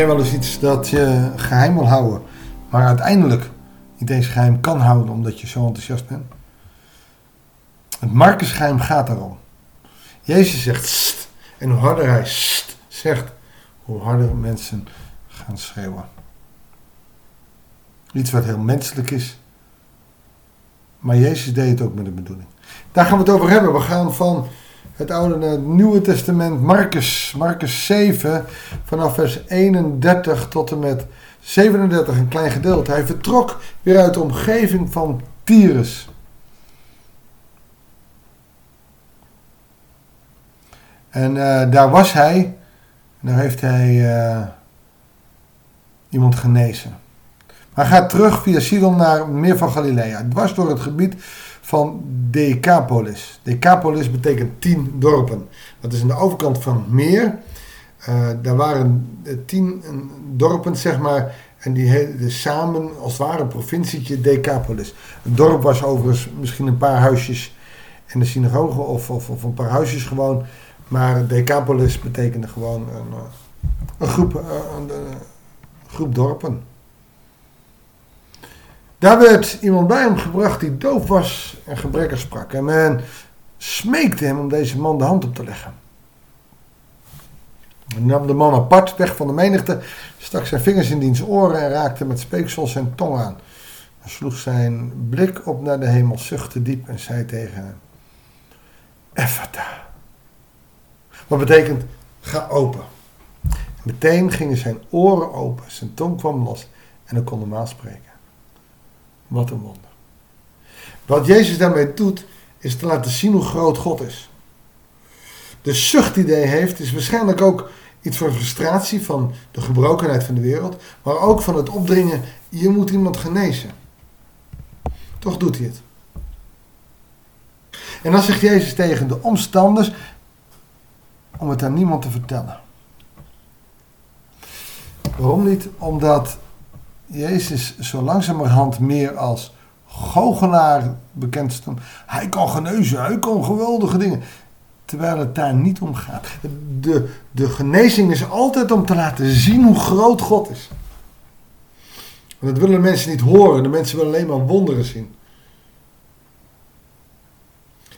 jij wel eens iets dat je geheim wil houden, maar uiteindelijk niet eens geheim kan houden omdat je zo enthousiast bent? Het Marcusgeheim gaat daarom. Jezus zegt st, en hoe harder hij st zegt, hoe harder mensen gaan schreeuwen. Iets wat heel menselijk is, maar Jezus deed het ook met een bedoeling. Daar gaan we het over hebben. We gaan van het Oude naar het Nieuwe Testament, Marcus, Marcus 7, vanaf vers 31 tot en met 37, een klein gedeelte. Hij vertrok weer uit de omgeving van Tyrus. En uh, daar was hij, en daar heeft hij uh, iemand genezen. Maar hij gaat terug via Sidon naar meer van Galilea. Dwars door het gebied van Decapolis. Decapolis betekent tien dorpen. Dat is aan de overkant van het meer. Uh, daar waren tien dorpen, zeg maar. En die heette samen als het ware een provincietje Decapolis. Het dorp was overigens misschien een paar huisjes en de synagoge of, of, of een paar huisjes gewoon. Maar Decapolis betekende gewoon een, een groep, een groep dorpen. Daar werd iemand bij hem gebracht die doof was en gebrekkig sprak. En men smeekte hem om deze man de hand op te leggen. Hij nam de man apart, weg van de menigte, stak zijn vingers in diens oren en raakte met speeksel zijn tong aan. Hij sloeg zijn blik op naar de hemel, zuchtte diep en zei tegen hem: Effata. Wat betekent ga open. En meteen gingen zijn oren open, zijn tong kwam los en hij kon normaal spreken. Wat een wonder. Wat Jezus daarmee doet, is te laten zien hoe groot God is. De zucht die hij heeft, is waarschijnlijk ook iets van frustratie van de gebrokenheid van de wereld, maar ook van het opdringen, je moet iemand genezen. Toch doet hij het. En dan zegt Jezus tegen de omstanders om het aan niemand te vertellen. Waarom niet? Omdat Jezus zo langzamerhand meer als goochelaar bekend stond. Hij kan genezen, hij kan geweldige dingen. Terwijl het daar niet om gaat. De, de genezing is altijd om te laten zien hoe groot God is. Want dat willen de mensen niet horen. De mensen willen alleen maar wonderen zien.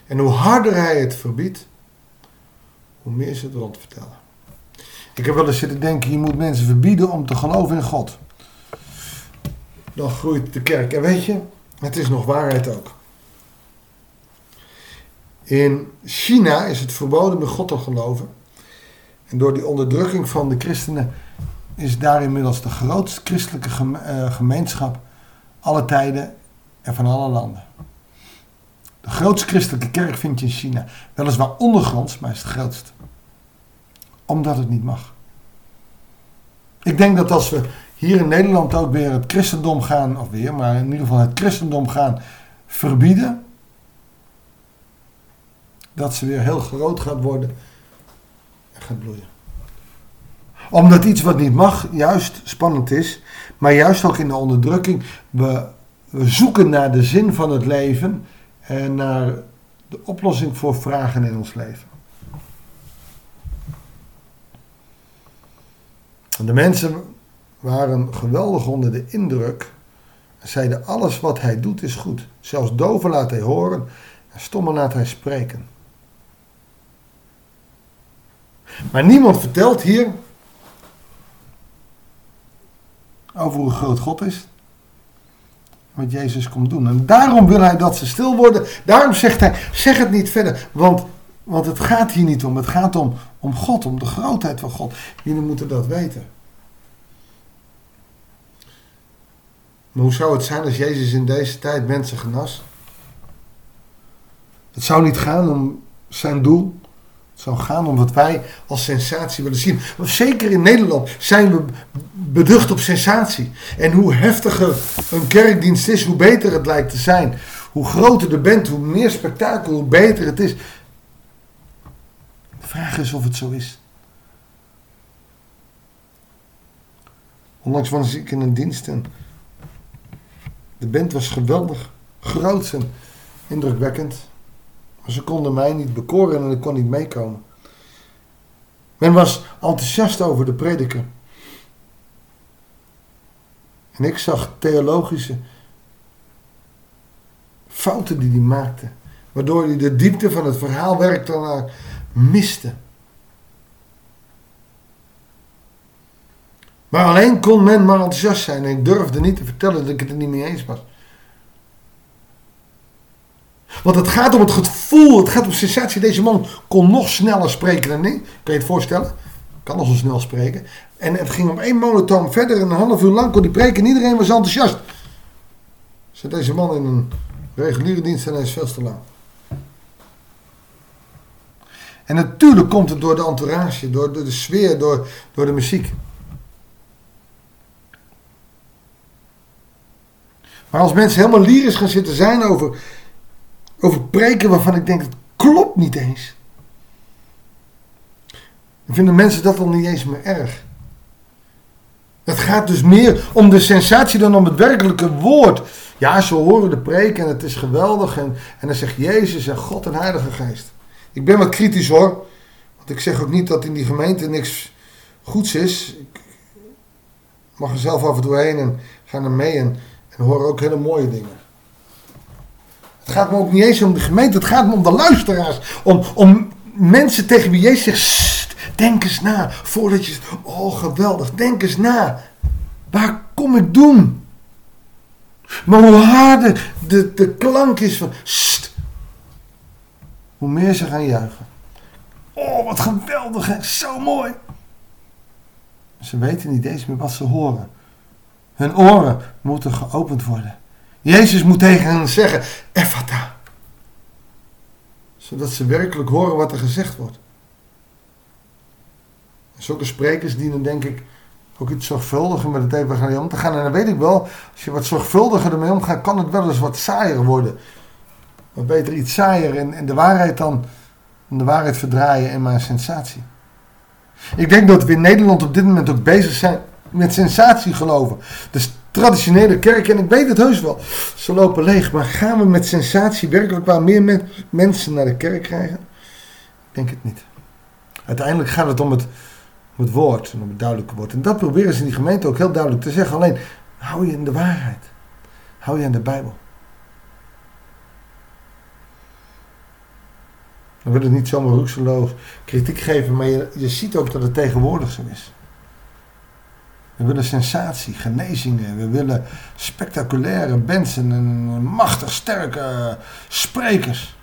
En hoe harder hij het verbiedt, hoe meer ze het rond vertellen. Ik heb wel eens zitten denken, je moet mensen verbieden om te geloven in God dan groeit de kerk. En weet je, het is nog waarheid ook. In China is het verboden met God te geloven. En door die onderdrukking van de christenen is daar inmiddels de grootste christelijke eh, gemeenschap alle tijden en van alle landen. De grootste christelijke kerk vind je in China. Weliswaar ondergronds, maar is het grootst. Omdat het niet mag. Ik denk dat als we hier in Nederland ook weer het christendom gaan, of weer, maar in ieder geval het christendom gaan verbieden. Dat ze weer heel groot gaat worden en gaat bloeien. Omdat iets wat niet mag juist spannend is, maar juist ook in de onderdrukking. We, we zoeken naar de zin van het leven en naar de oplossing voor vragen in ons leven. En de mensen waren geweldig onder de indruk en zeiden alles wat hij doet is goed. Zelfs doven laat hij horen en stommen laat hij spreken. Maar niemand vertelt hier over hoe groot God is. Wat Jezus komt doen. En daarom wil hij dat ze stil worden. Daarom zegt hij, zeg het niet verder. Want, want het gaat hier niet om. Het gaat om, om God, om de grootheid van God. Jullie moeten dat weten. Maar hoe zou het zijn als Jezus in deze tijd mensen genas? Het zou niet gaan om zijn doel. Het zou gaan om wat wij als sensatie willen zien. Zeker in Nederland zijn we beducht op sensatie. En hoe heftiger een kerkdienst is, hoe beter het lijkt te zijn. Hoe groter de bent, hoe meer spektakel, hoe beter het is. Vraag is of het zo is. Onlangs was ik in een dienst en de band was geweldig, groot en indrukwekkend. Maar ze konden mij niet bekoren en ik kon niet meekomen. Men was enthousiast over de prediker. En ik zag theologische fouten die hij maakte. Waardoor hij de diepte van het verhaal werkelijk miste. Maar alleen kon men maar enthousiast zijn. En ik durfde niet te vertellen dat ik het er niet mee eens was. Want het gaat om het gevoel, het gaat om sensatie. Deze man kon nog sneller spreken dan ik. Kan je het voorstellen? Kan nog zo snel spreken. En het ging om één monotoon verder. En een half uur lang kon hij preken en iedereen was enthousiast. Zet deze man in een reguliere dienst en hij is veel te lang. En natuurlijk komt het door de entourage, door, door de sfeer, door, door de muziek. Maar als mensen helemaal lyrisch gaan zitten zijn over, over preken waarvan ik denk, het klopt niet eens. Dan vinden mensen dat al niet eens meer erg. Het gaat dus meer om de sensatie dan om het werkelijke woord. Ja, ze horen de preek en het is geweldig. En, en dan zegt Jezus en God en Heilige Geest. Ik ben wat kritisch hoor. Want ik zeg ook niet dat in die gemeente niks goeds is. Ik mag er zelf af en toe heen en ga er mee en, en hoor ook hele mooie dingen. Het gaat me ook niet eens om de gemeente, het gaat me om de luisteraars. Om, om mensen tegen wie Jezus zegt, denk eens na. Voordat je, oh geweldig, denk eens na. Waar kom ik doen? Maar hoe harder de, de klank is van, hoe meer ze gaan juichen. Oh, wat geweldig, hè? zo mooi. Ze weten niet eens meer wat ze horen. Hun oren moeten geopend worden. Jezus moet tegen hen zeggen, Ephata. Zodat ze werkelijk horen wat er gezegd wordt. Zulke sprekers dienen denk ik ook iets zorgvuldiger met het evangelie om te gaan. En dan weet ik wel, als je wat zorgvuldiger ermee omgaat, kan het wel eens wat saaier worden. Maar beter iets saaier en, en de waarheid dan de waarheid verdraaien en maar een sensatie. Ik denk dat we in Nederland op dit moment ook bezig zijn met sensatie geloven. Dus traditionele kerken, en ik weet het heus wel, ze lopen leeg. Maar gaan we met sensatie werkelijk waar meer mensen naar de kerk krijgen? Ik denk het niet. Uiteindelijk gaat het om het, het woord om het duidelijke woord. En dat proberen ze in die gemeente ook heel duidelijk te zeggen. Alleen, hou je in de waarheid. Hou je aan de Bijbel. We willen niet zomaar roekseloos kritiek geven, maar je, je ziet ook dat het tegenwoordig zo is. We willen sensatie, genezingen. We willen spectaculaire mensen en machtig sterke sprekers.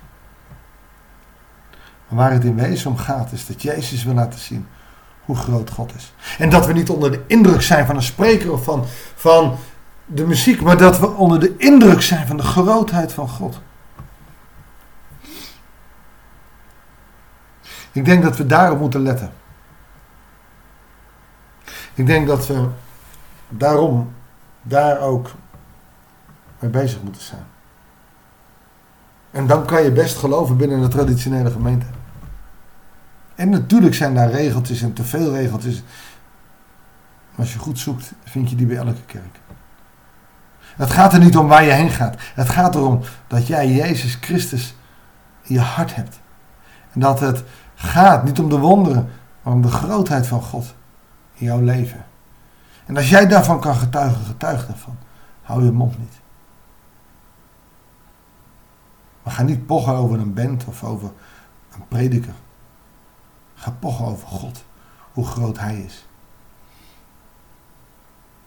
Maar waar het in wezen om gaat, is dat Jezus wil laten zien hoe groot God is. En dat we niet onder de indruk zijn van een spreker of van, van de muziek, maar dat we onder de indruk zijn van de grootheid van God. Ik denk dat we daarop moeten letten. Ik denk dat we daarom daar ook mee bezig moeten zijn. En dan kan je best geloven binnen de traditionele gemeente. En natuurlijk zijn daar regeltjes en te veel regeltjes. Maar als je goed zoekt, vind je die bij elke kerk. Het gaat er niet om waar je heen gaat. Het gaat erom dat jij Jezus Christus in je hart hebt. En dat het gaat niet om de wonderen, maar om de grootheid van God in jouw leven. En als jij daarvan kan getuigen, getuig daarvan. Hou je mond niet. Maar ga niet pochen over een band of over een prediker. Ga pochen over God, hoe groot Hij is.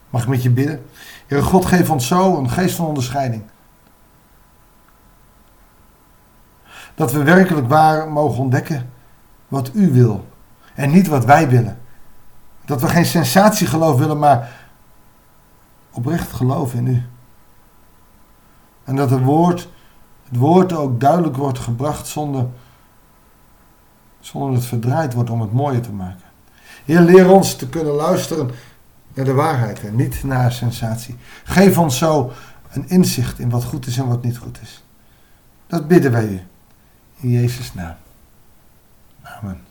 Mag ik met je bidden? Heer God, geef ons zo een geest van onderscheiding. Dat we werkelijk waar mogen ontdekken wat u wil en niet wat wij willen. Dat we geen sensatiegeloof willen, maar oprecht geloven in u. En dat het woord, het woord ook duidelijk wordt gebracht zonder, zonder dat het verdraaid wordt om het mooier te maken. Heer, leer ons te kunnen luisteren naar de waarheid en niet naar sensatie. Geef ons zo een inzicht in wat goed is en wat niet goed is. Dat bidden wij u. In Jezus' naam. Amen.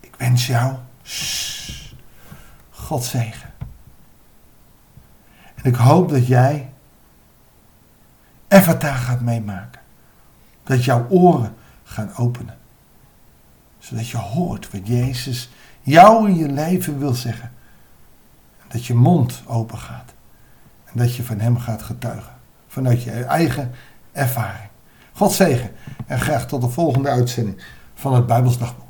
Ik wens jou God zegen. En ik hoop dat jij Evata gaat meemaken. Dat jouw oren gaan openen. Zodat je hoort wat Jezus jou in je leven wil zeggen. Dat je mond open gaat. En dat je van hem gaat getuigen. Vanuit je eigen ervaring. God zegen. En graag tot de volgende uitzending van het Bijbelsdagboek.